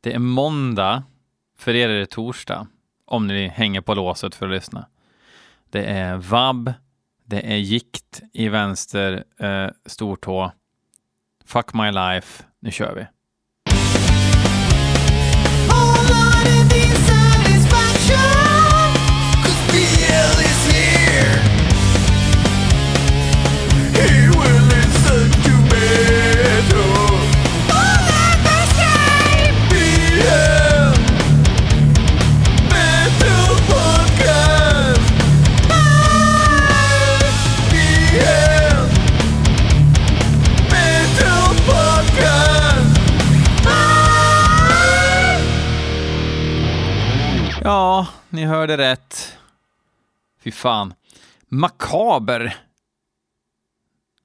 Det är måndag, för er är det torsdag, om ni hänger på låset för att lyssna. Det är vab, det är gikt i vänster eh, stortå. Fuck my life, nu kör vi. Ni hörde rätt. Fy fan. Makaber.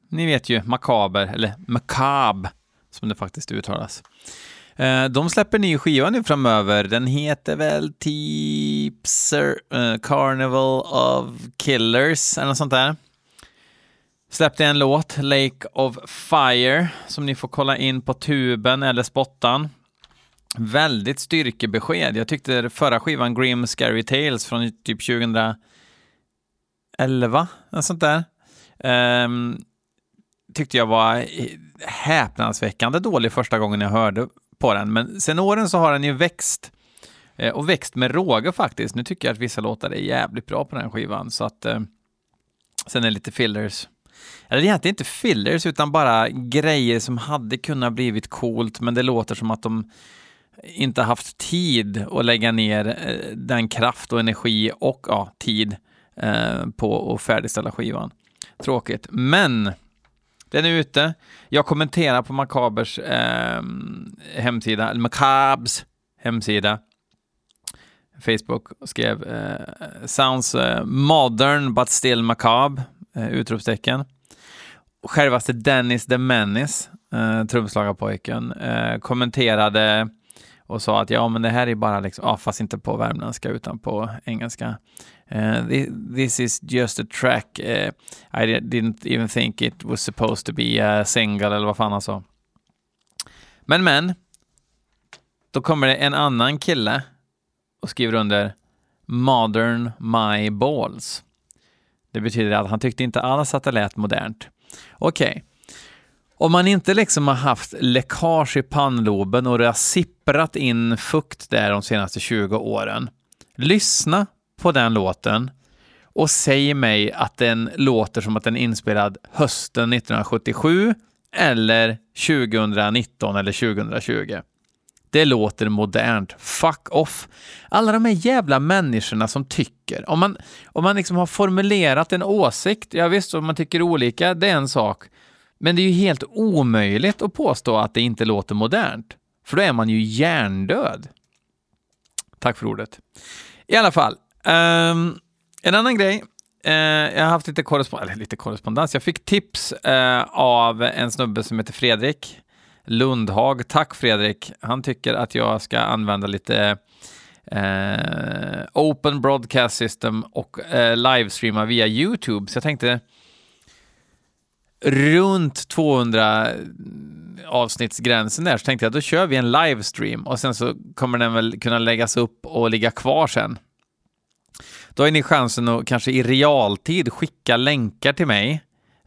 Ni vet ju, makaber, eller makab, som det faktiskt uttalas. Eh, de släpper ny skiva nu framöver. Den heter väl typ Sir, eh, Carnival of Killers, eller något sånt där. Släppte en låt, Lake of Fire, som ni får kolla in på tuben eller spottan. Väldigt styrkebesked. Jag tyckte förra skivan, Grim Scary Tales från typ 2011, något sånt där. um, tyckte jag var häpnadsväckande dålig första gången jag hörde på den. Men sen åren så har den ju växt. Eh, och växt med råge faktiskt. Nu tycker jag att vissa låtar är jävligt bra på den skivan. Så att, eh, sen är det lite fillers. Eller egentligen inte fillers, utan bara grejer som hade kunnat blivit coolt, men det låter som att de inte haft tid att lägga ner eh, den kraft och energi och ja, tid eh, på att färdigställa skivan. Tråkigt, men den är ute. Jag kommenterar på Makabers eh, hemsida, eller Makabs hemsida, Facebook, skrev eh, “Sounds eh, modern but still macabre!” eh, utropstecken. Självaste Dennis the Menace, eh, trumslagarpojken, eh, kommenterade och sa att ja, men det här är bara liksom, ah, fast inte på värmländska utan på engelska. Uh, this is just a track. Uh, I didn't even think it was supposed to be a single eller vad fan han sa. Men men, då kommer det en annan kille och skriver under Modern My Balls. Det betyder att han tyckte inte alls att det lät modernt. Okej. Om man inte liksom har haft läckage i pannloben och det har sipprat in fukt där de senaste 20 åren, lyssna på den låten och säg mig att den låter som att den är inspelad hösten 1977 eller 2019 eller 2020. Det låter modernt. Fuck off. Alla de här jävla människorna som tycker. Om man, om man liksom har formulerat en åsikt, ja visst, om man tycker olika, det är en sak. Men det är ju helt omöjligt att påstå att det inte låter modernt. För då är man ju hjärndöd. Tack för ordet. I alla fall, um, en annan grej. Eh, jag har haft lite, korrespond- eller lite korrespondens. Jag fick tips eh, av en snubbe som heter Fredrik Lundhag. Tack Fredrik. Han tycker att jag ska använda lite eh, Open Broadcast System och livestreama via YouTube. Så jag tänkte runt 200 avsnittsgränsen där så tänkte jag då kör vi en livestream och sen så kommer den väl kunna läggas upp och ligga kvar sen. Då har ni chansen att kanske i realtid skicka länkar till mig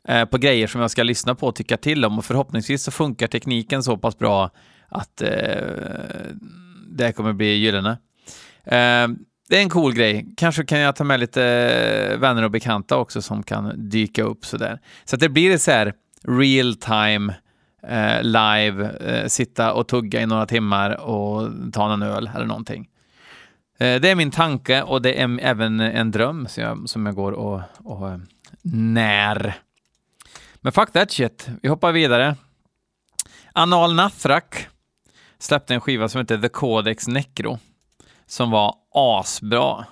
eh, på grejer som jag ska lyssna på och tycka till om och förhoppningsvis så funkar tekniken så pass bra att eh, det kommer bli gyllene. Eh, det är en cool grej. Kanske kan jag ta med lite eh, vänner och bekanta också som kan dyka upp sådär. Så att det blir så här real time eh, live, eh, sitta och tugga i några timmar och ta en öl eller någonting. Eh, det är min tanke och det är även en dröm som jag, som jag går och, och eh, när. Men fuck that shit. Vi hoppar vidare. Anal Nathrak släppte en skiva som heter The Codex Necro som var asbra.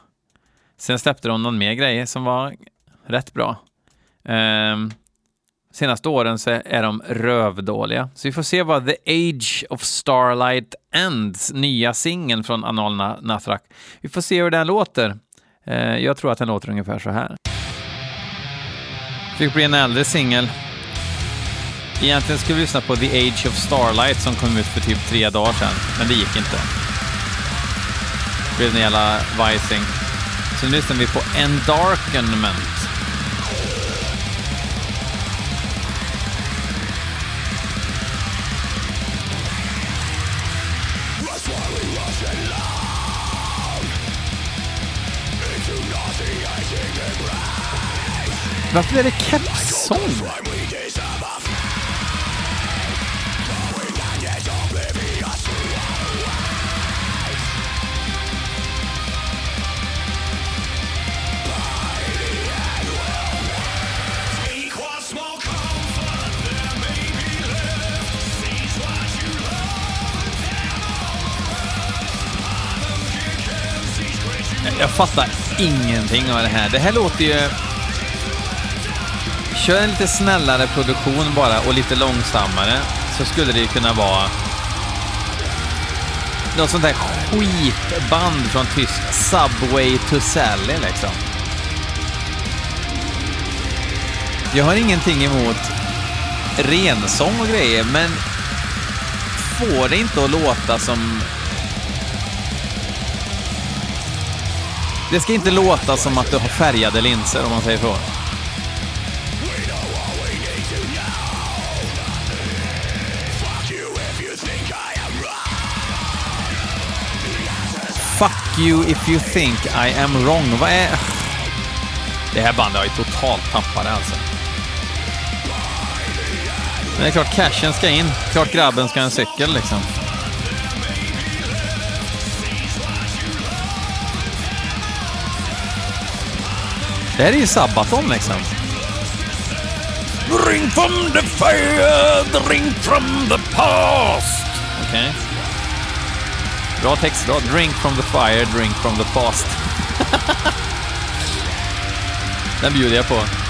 Sen släppte de någon mer grej som var rätt bra. Um, senaste åren så är de rövdåliga. Så vi får se vad The Age of Starlight Ends, nya singeln från Anal Nathrak. Vi får se hur den låter. Uh, jag tror att den låter ungefär så här. Fick bli en äldre singel. Egentligen skulle vi lyssna på The Age of Starlight som kom ut för typ tre dagar sedan, men det gick inte. Det blev en jävla vajsing. Så nu lyssnar vi på Endarkenment. Varför är det kepssång? Fattar ingenting av det här. Det här låter ju... Kör en lite snällare produktion bara och lite långsammare så skulle det ju kunna vara något sånt där skitband från tysk Subway to Sally liksom. Jag har ingenting emot rensång och grejer, men får det inte att låta som... Det ska inte låta som att du har färgade linser, om man säger så. Fuck you if you think I am wrong. Vad är... Det här bandet har ju totalt tappat det alltså. Men det är klart cashen ska in. Klart grabben ska ha en cykel liksom. Det här är ju Sabaton liksom. Drink from the fire, drink from the past. Okej. Okay. Bra textrad. Drink from the fire, drink from the past. Den bjuder jag på.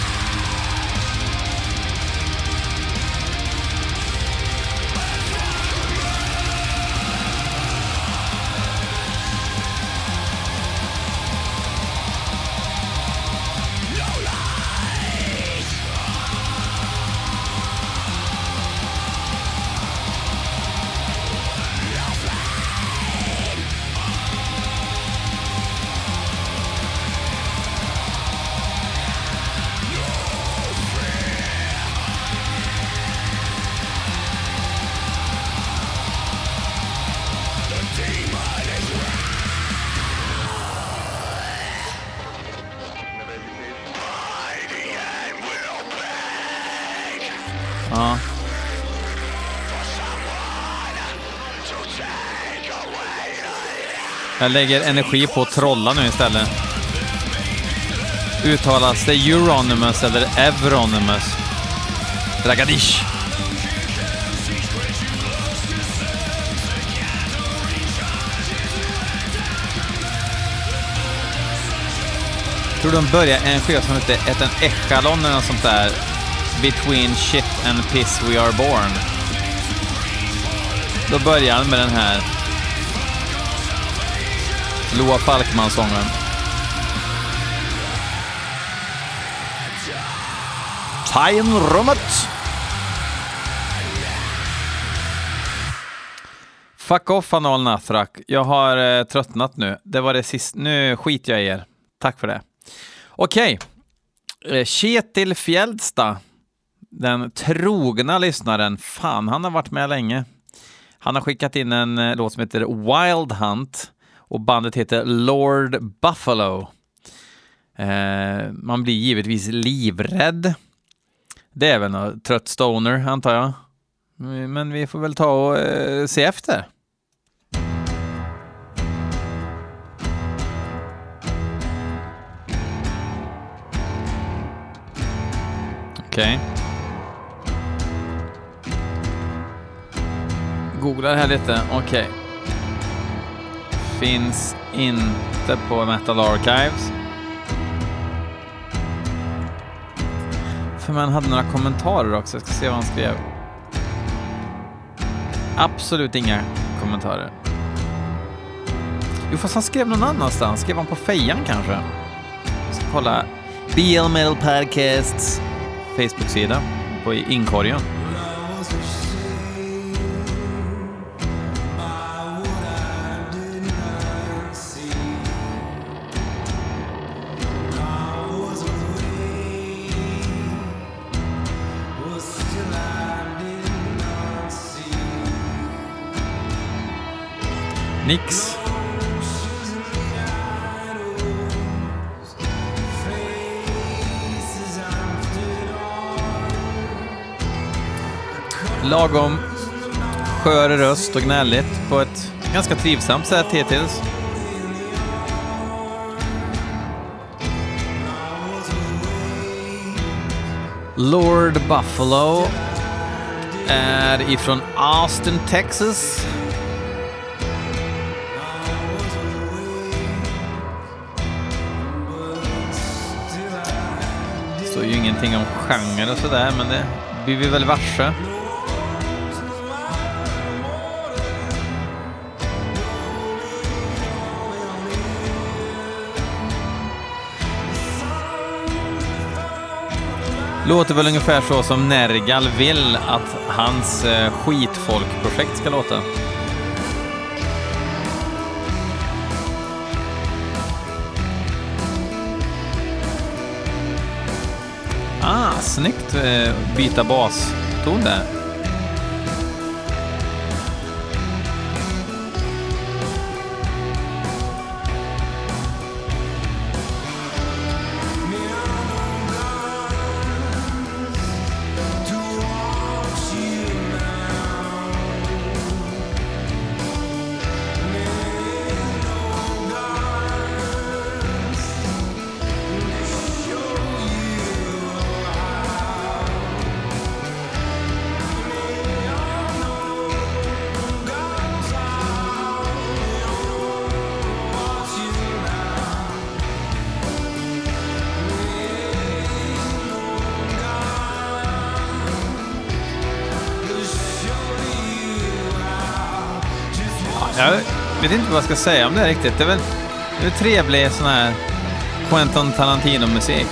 Ja. Jag lägger energi på att trolla nu istället. Uttalas det Euronymous eller Evronymous? Dragadish. tror de börjar en skiva som heter Ett Echalon eller något sånt där. Between shit and piss we are born. Då börjar han med den här Loa Falkman-sången. Tajmrummet! Fuck off Anal Nathrak. Jag har eh, tröttnat nu. Det var det sista. Nu skiter jag i er. Tack för det. Okej. Eh, Kjetil Fjällsta. Den trogna lyssnaren. Fan, han har varit med länge. Han har skickat in en eh, låt som heter Wild Hunt och bandet heter Lord Buffalo. Eh, man blir givetvis livrädd. Det är väl en trött stoner, antar jag. Men vi får väl ta och eh, se efter. Okej. Okay. Googlar här lite. Okej. Okay. Finns inte på Metal Archives. För man hade några kommentarer också. Jag ska se vad han skrev. Absolut inga kommentarer. Jo, fast han skrev någon annanstans. Skrev han på fejan kanske? Jag ska kolla. BL Metal Podcasts Facebook-sida på inkorgen. Lagom skör röst och gnälligt på ett ganska trivsamt sätt hittills. Lord Buffalo är ifrån Austin, Texas. Det står ju ingenting om genre och sådär, men det blir vi väl varse. Låter väl ungefär så som Nergal vill att hans eh, skitfolkprojekt ska låta. Ah, snyggt eh, byta baston där. Vet inte vad jag ska säga om det här riktigt. Det är väl, det är trevlig sån här Quentin Tarantino-musik.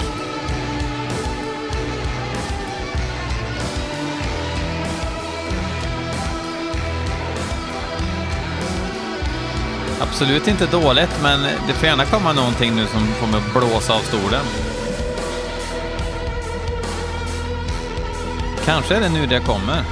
Absolut inte dåligt, men det får gärna komma någonting nu som kommer blåsa av stolen. Kanske är det nu det kommer.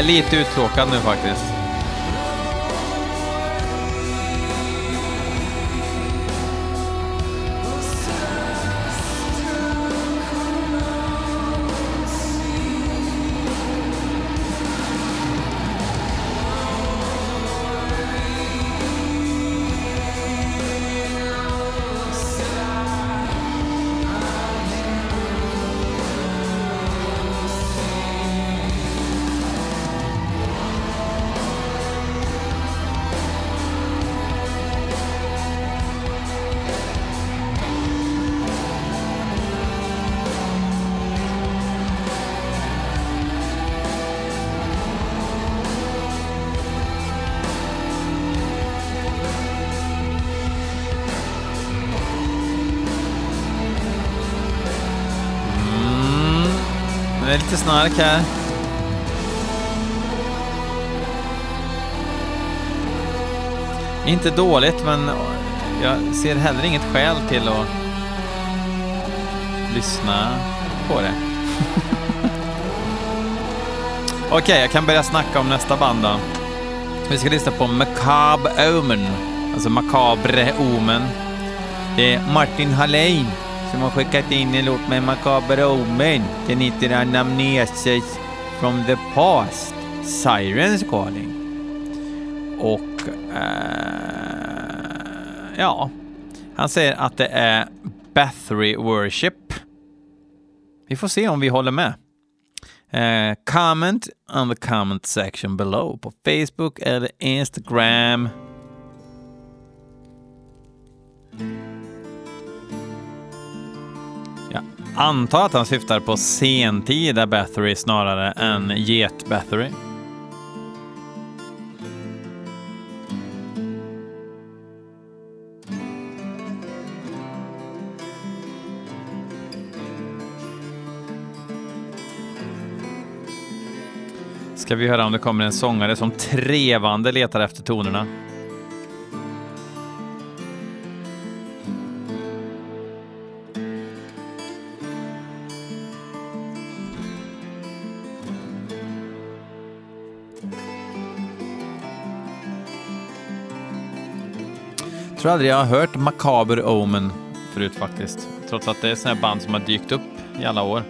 Är lite uttråkad nu faktiskt. Det är lite snark här. Inte dåligt, men jag ser heller inget skäl till att lyssna på det. Okej, okay, jag kan börja snacka om nästa band då. Vi ska lyssna på Macabre Omen, alltså Macabre Omen. Det är Martin Hallén som har skickat in en låt med Macabre Omen. Den heter Anamnesis from the past, Sirens Calling. Och eh, ja, han säger att det är Bathory Worship. Vi får se om vi håller med. Eh, comment on the comment section below på Facebook eller Instagram. Antar att han syftar på sentida Bathory snarare än get Bathory. Ska vi höra om det kommer en sångare som trevande letar efter tonerna. Tror aldrig jag har hört Macabre Omen förut faktiskt. Trots att det är sådana band som har dykt upp i alla år.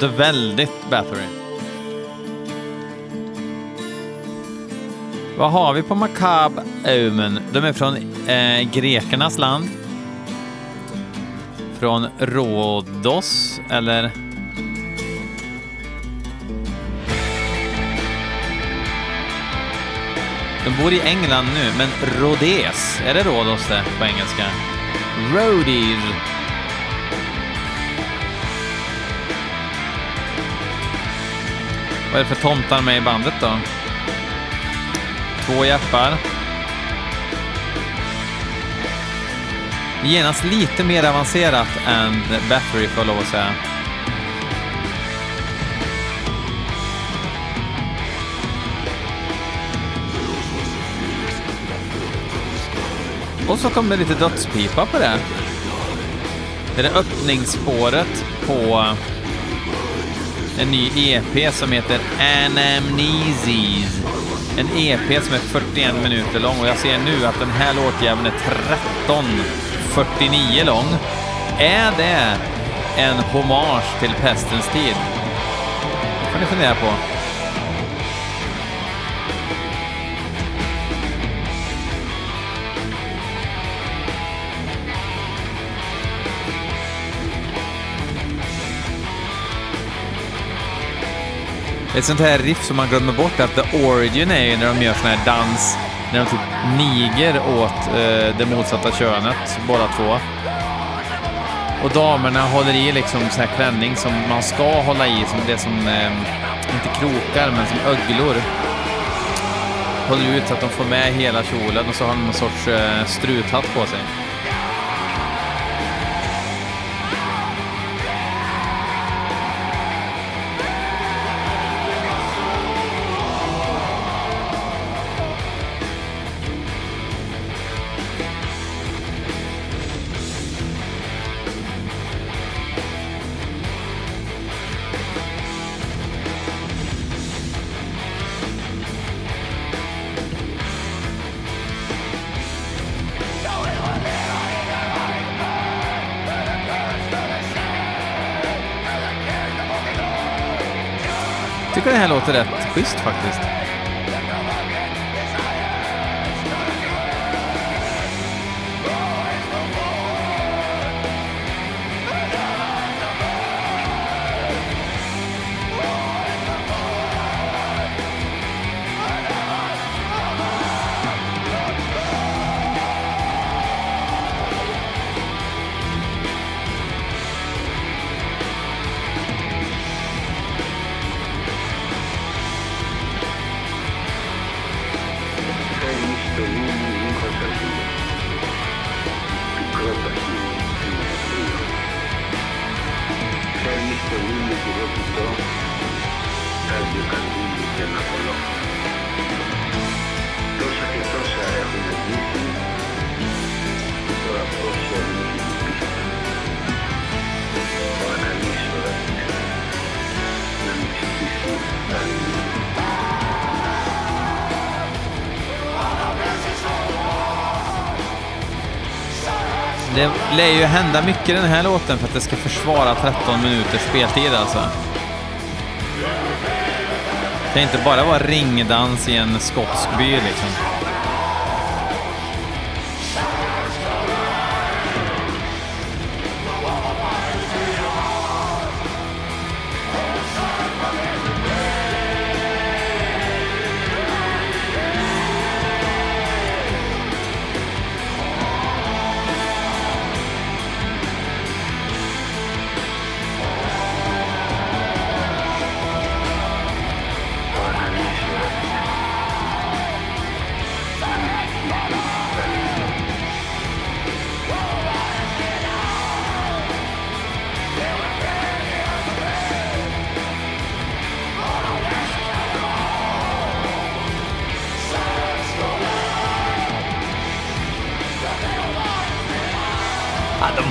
Låter väldigt Bathory. Vad har vi på Makab Eumen? De är från eh, grekernas land. Från Rhodos, eller? De bor i England nu, men Rhodes, är det Rhodos det på engelska? Rhodes. Vad är det för tomtar med i bandet då? Två jappar. Genast lite mer avancerat än Battery får jag lov att säga. Och så kommer det lite dödspipa på det. Det är det öppningsspåret på en ny EP som heter Anamnesis. En EP som är 41 minuter lång och jag ser nu att den här låtjäveln är 13.49 lång. Är det en hommage till pestens tid? Det får ni fundera på. Ett sånt här riff som man glömmer bort att The Origin är ju när de gör sån här dans, när de typ niger åt eh, det motsatta könet, båda två. Och damerna håller i liksom sån här klänning som man ska hålla i, som det som, eh, inte krokar, men som öglor. Håller ut så att de får med hela kjolen och så har de någon sorts eh, struthatt på sig. Rätt schysst faktiskt. Lär ju hända mycket i den här låten för att det ska försvara 13 minuters speltid alltså. Det kan inte bara vara ringdans i en skotsk by liksom.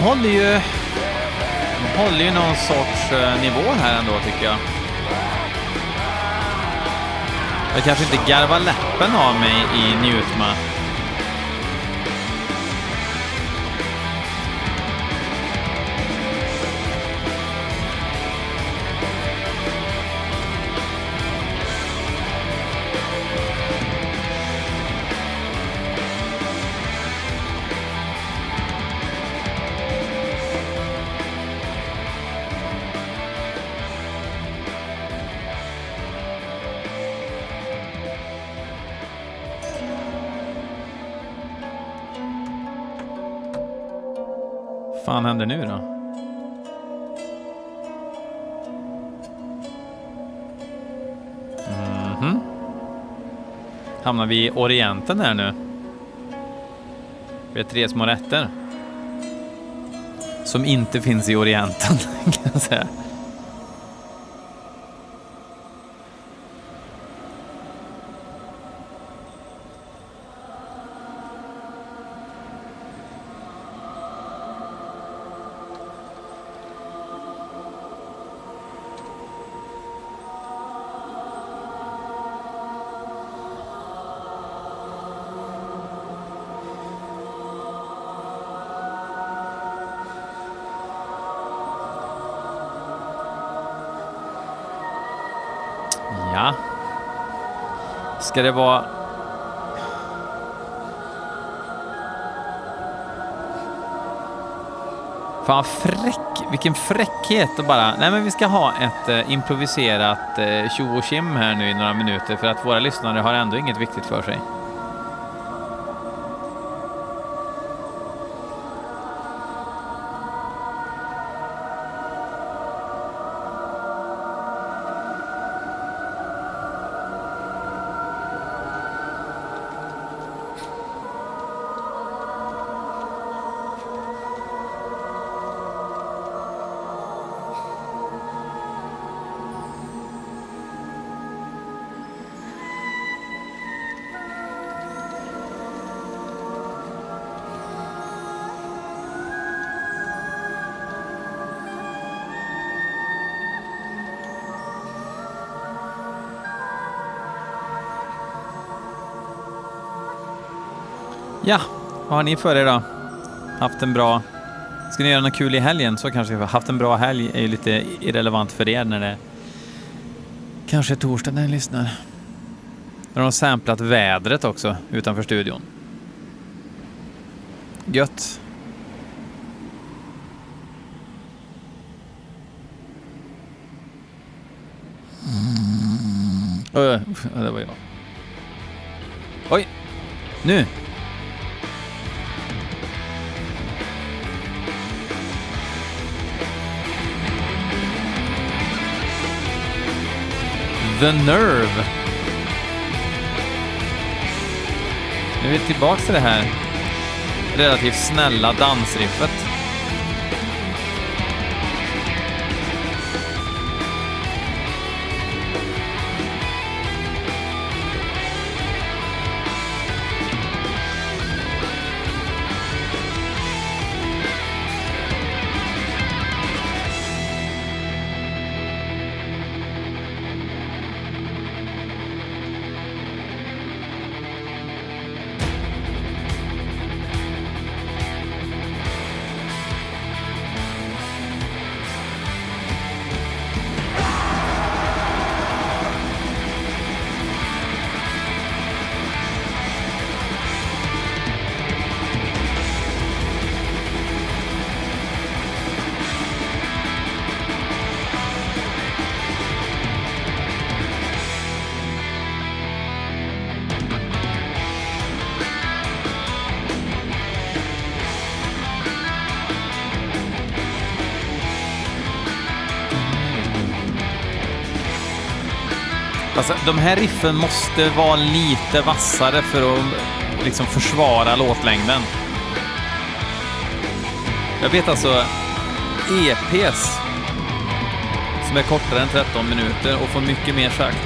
Håller ju... De håller ju någon sorts eh, nivå här ändå, tycker jag. Jag kanske inte garvar läppen av mig i Njutma. Fan händer nu då? Mhm. Hamnar vi i Orienten här nu? Det är tre små rätter. Som inte finns i Orienten, kan jag säga. Ska det vara... Fan fräck, vilken fräckhet att bara, nej men vi ska ha ett eh, improviserat eh, tjo och tjim här nu i några minuter för att våra lyssnare har ändå inget viktigt för sig. Ja, vad har ni för er då? Haft en bra... Ska ni göra något kul i helgen så kanske vi har haft en bra helg är ju lite irrelevant för er när det kanske är torsdag när ni lyssnar. Nu har de samplat vädret också utanför studion. Gött. Oj, oj, oj, det var jag. Oj, nu! The Nerve. Nu är vi tillbaka till det här relativt snälla dansriffet. Alltså, de här riffen måste vara lite vassare för att liksom försvara låtlängden. Jag vet alltså EPs som är kortare än 13 minuter och får mycket mer sagt.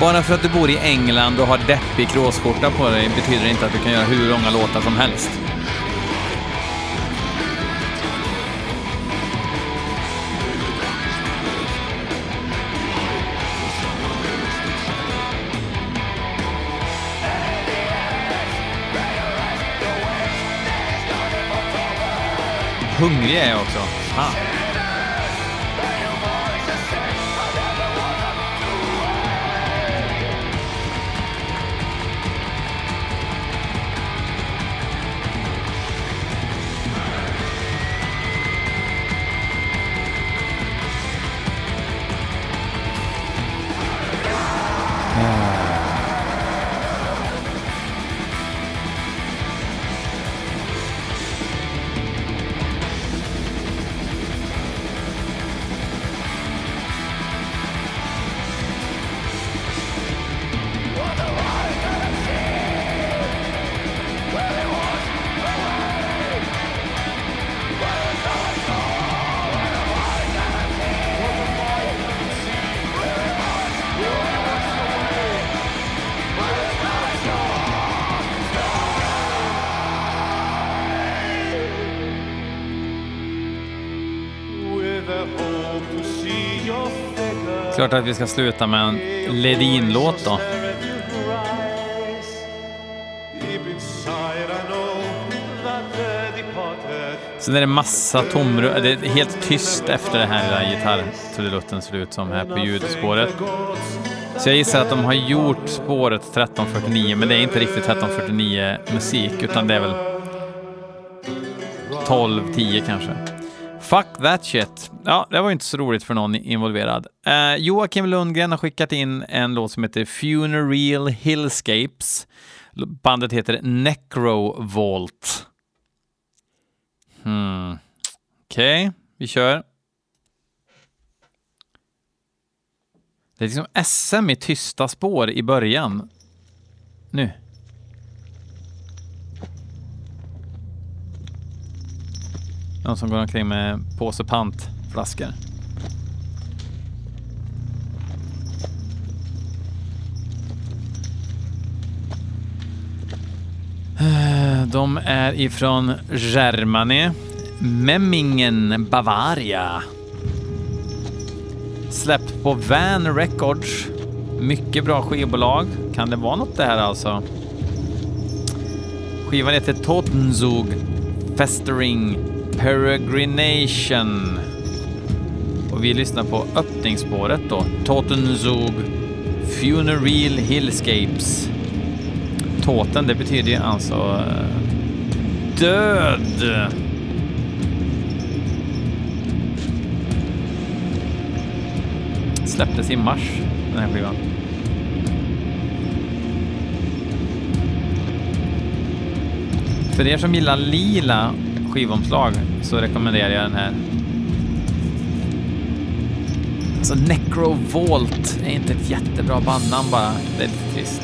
Bara för att du bor i England och har deppig kråsskjorta på dig betyder det inte att du kan göra hur långa låtar som helst. Hungrig är jag också. Fan. Klart att vi ska sluta med en Ledin-låt då. Sen är det massa tomrum, det är helt tyst efter det här lilla gitarrtrudelutten ser ut som här på ljudspåret. Så jag gissar att de har gjort spåret 1349, men det är inte riktigt 1349 musik, utan det är väl 1210 kanske. Fuck that shit. Ja, det var inte så roligt för någon involverad. Eh, Joakim Lundgren har skickat in en låt som heter Funereal Hillscapes. Bandet heter Necro Vault. Hmm. Okej, okay, vi kör. Det är liksom SM i tysta spår i början. Nu. Någon som går omkring med påse pantflaskor. Eh, de är ifrån Germany. Memmingen, Bavaria. Släppt på Van Records. Mycket bra skivbolag. Kan det vara något det här alltså? Skivan heter Totenzug Festering Peregrination. Och vi lyssnar på öppningsspåret då. Totenzug Funereal Hillscapes. Toten, det betyder ju alltså uh, död. Släpptes i mars, den här skivan. För er som gillar lila skivomslag så rekommenderar jag den här. Alltså Necro Vault är inte ett jättebra bandnamn bara. Det är lite trist.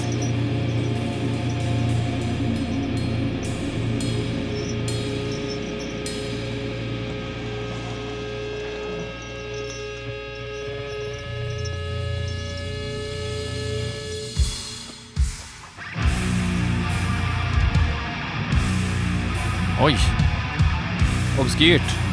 Oj! skewed.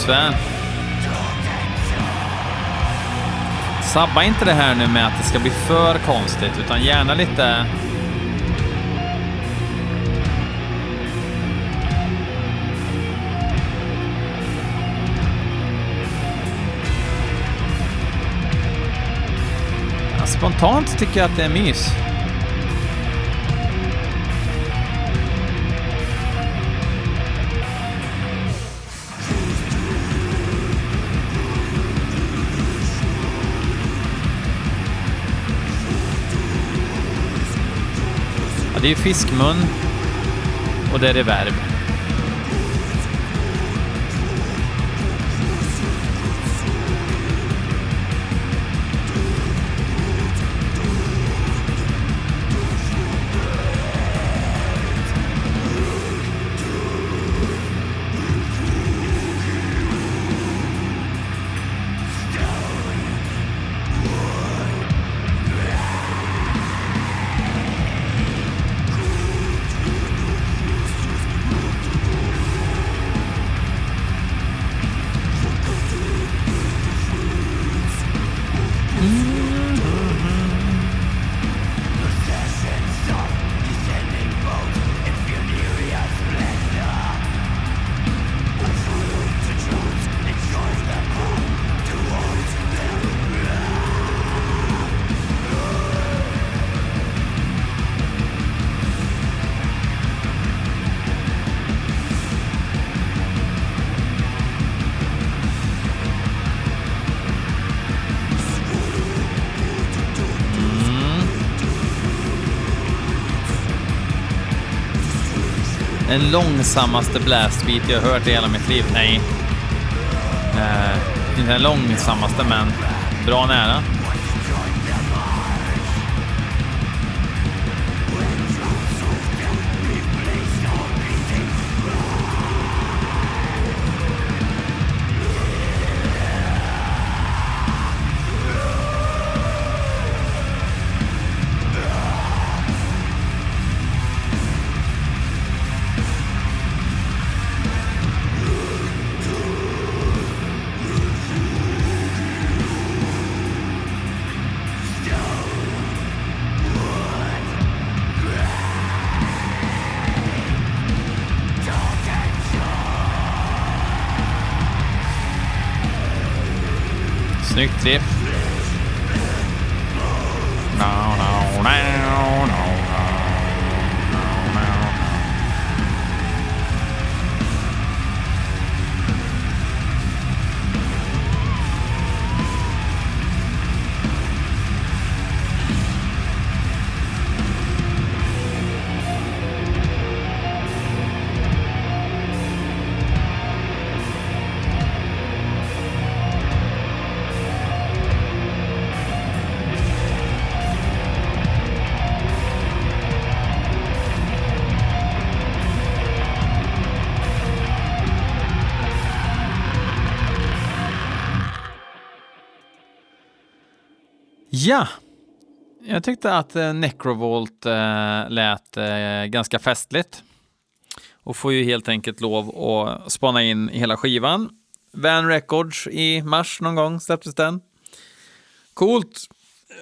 Atmosfär. Sabba inte det här nu med att det ska bli för konstigt, utan gärna lite... Spontant tycker jag att det är mys. Det är ju fiskmun och det är reverb. Easy. Den långsammaste blastbeat jag hört i hela mitt liv. Nej. Eh, inte den långsammaste, men bra nära. Snyggt riff. Ja, jag tyckte att eh, Necrovolt eh, lät eh, ganska festligt. Och får ju helt enkelt lov att spana in hela skivan. Van Records i mars någon gång släpptes den. Coolt!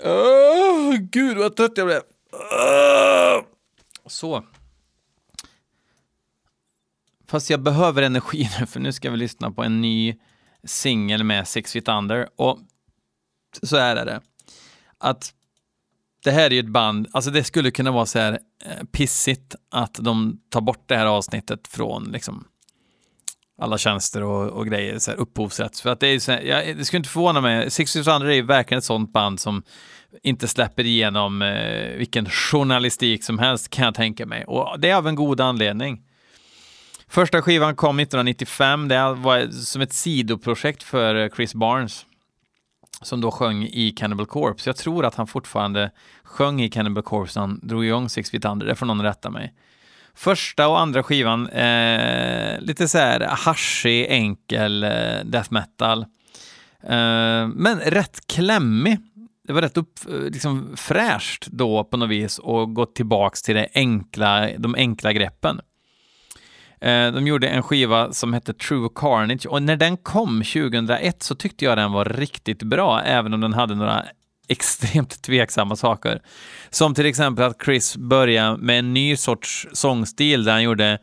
Oh, gud vad trött jag blev. Oh. Så. Fast jag behöver energi nu, för nu ska vi lyssna på en ny singel med Six Feet Under. Och så här är det att det här är ju ett band, alltså det skulle kunna vara så här eh, pissigt att de tar bort det här avsnittet från liksom alla tjänster och, och grejer, så här upphovsrätt. För att det är så här, jag, det skulle inte förvåna mig, Six Feet Under är ju verkligen ett sånt band som inte släpper igenom eh, vilken journalistik som helst kan jag tänka mig. Och det är av en god anledning. Första skivan kom 1995, det var som ett sidoprojekt för eh, Chris Barnes som då sjöng i Cannibal Corpse. Jag tror att han fortfarande sjöng i Cannibal Corpse när han drog igång Six Feet Under, det får någon rätta mig. Första och andra skivan, eh, lite så här haschig, enkel eh, death metal. Eh, men rätt klämmig. Det var rätt upp, eh, liksom fräscht då på något vis och gått tillbaks till det enkla, de enkla greppen. Eh, de gjorde en skiva som hette True Carnage och när den kom 2001 så tyckte jag den var riktigt bra, även om den hade några extremt tveksamma saker. Som till exempel att Chris började med en ny sorts sångstil där han gjorde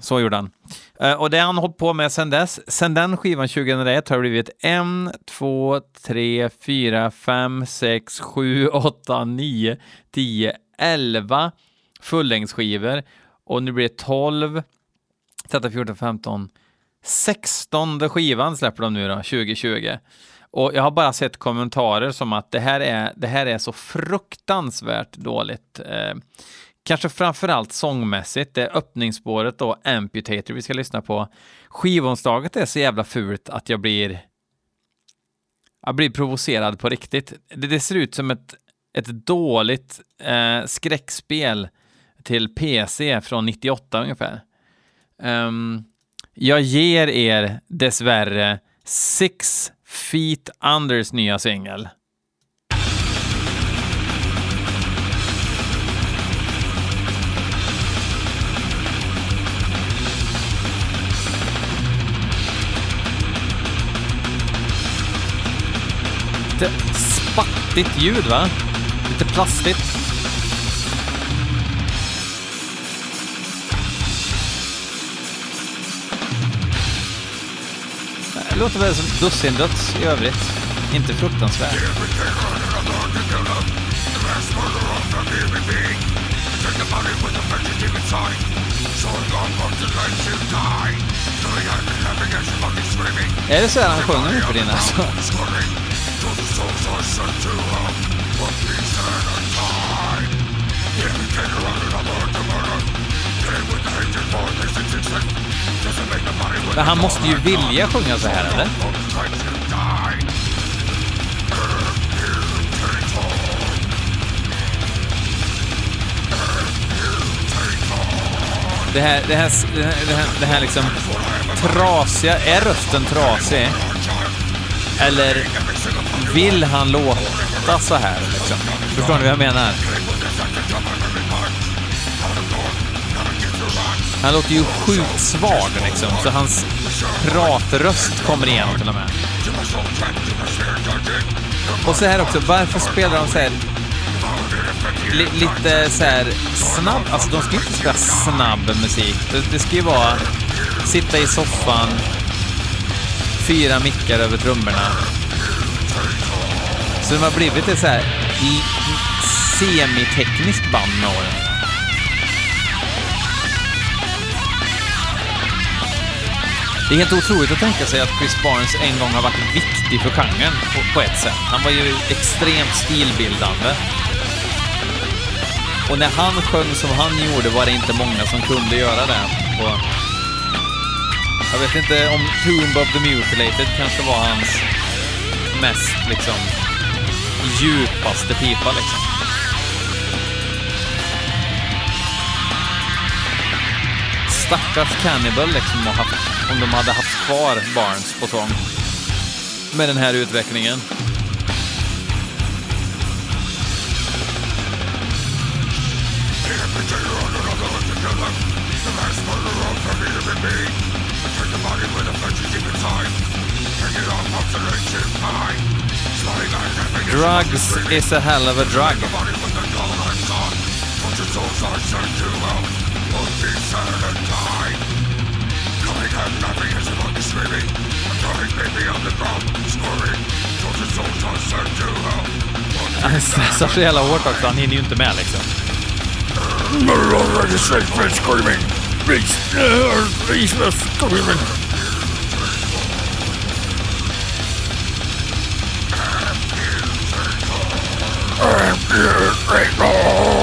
så gjorde han. Eh, och det har han hållit på med sedan dess. Sen den skivan 2001 har det blivit en, två, tre, fyra, fem, sex, sju, åtta, nio, tio, elva fullängdsskivor. Och nu blir det 12, 13, 14, 15, 16 skivan släpper de nu då, 2020. Och jag har bara sett kommentarer som att det här är, det här är så fruktansvärt dåligt. Eh, kanske framförallt sångmässigt. Det är öppningsspåret då, Amputator, vi ska lyssna på. Skivomslaget är så jävla fult att jag blir jag blir provocerad på riktigt. Det, det ser ut som ett, ett dåligt eh, skräckspel till PC från 98 ungefär. Um, jag ger er dessvärre Six Feet Unders nya singel. Lite spattigt ljud va? Lite plastigt. Låter väl som dussindöds i övrigt. Inte fruktansvärt. Är det så här han sjunger nu för din alltså? Men han måste ju vilja sjunga så här, eller? Det här, det här, det här, det här, det här liksom trasiga, är rösten trasig? Eller vill han låta så här liksom? Förstår ni vad jag menar? Han låter ju sjukt svag liksom, så hans pratröst kommer igenom till och med. Och så här också, varför spelar de så här li, lite så här snabb, alltså de ska ju inte spela snabb musik. Det, det ska ju vara sitta i soffan, fyra mickar över trummorna. Så de har blivit ett så här semitekniskt band med åren. Det är helt otroligt att tänka sig att Chris Barnes en gång har varit viktig för genren på, på ett sätt. Han var ju extremt stilbildande. Och när han sjöng som han gjorde var det inte många som kunde göra det. Och jag vet inte om Tomb of the Mutilated kanske var hans mest liksom djupaste pipa liksom. Stackars Cannibal liksom och haft om de hade haft kvar Barnes på sång. Med den här utvecklingen. Drugs is a hell of a drug. I'm coming, baby, on the ground. Scoring. Torture souls sent to hell. Han satsar så han hinner ju inte med liksom. I'm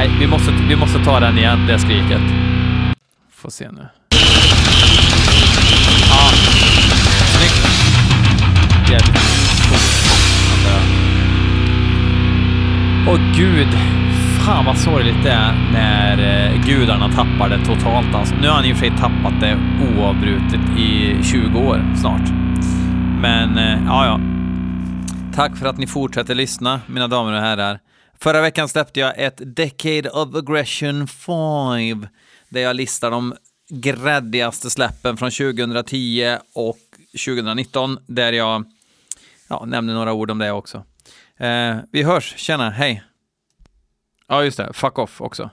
Nej, vi måste, vi måste ta den igen, det skriket. Får se nu. Ja, snyggt. Jävligt. Åh gud, fan vad sorgligt det är när eh, gudarna tappar det totalt. Alltså. Nu har han i och för sig tappat det oavbrutet i 20 år snart. Men eh, ja, ja. Tack för att ni fortsätter lyssna, mina damer och herrar. Förra veckan släppte jag ett Decade of Aggression 5 där jag listar de gräddigaste släppen från 2010 och 2019 där jag ja, nämner några ord om det också. Eh, vi hörs, tjena, hej! Ja, just det, fuck off också.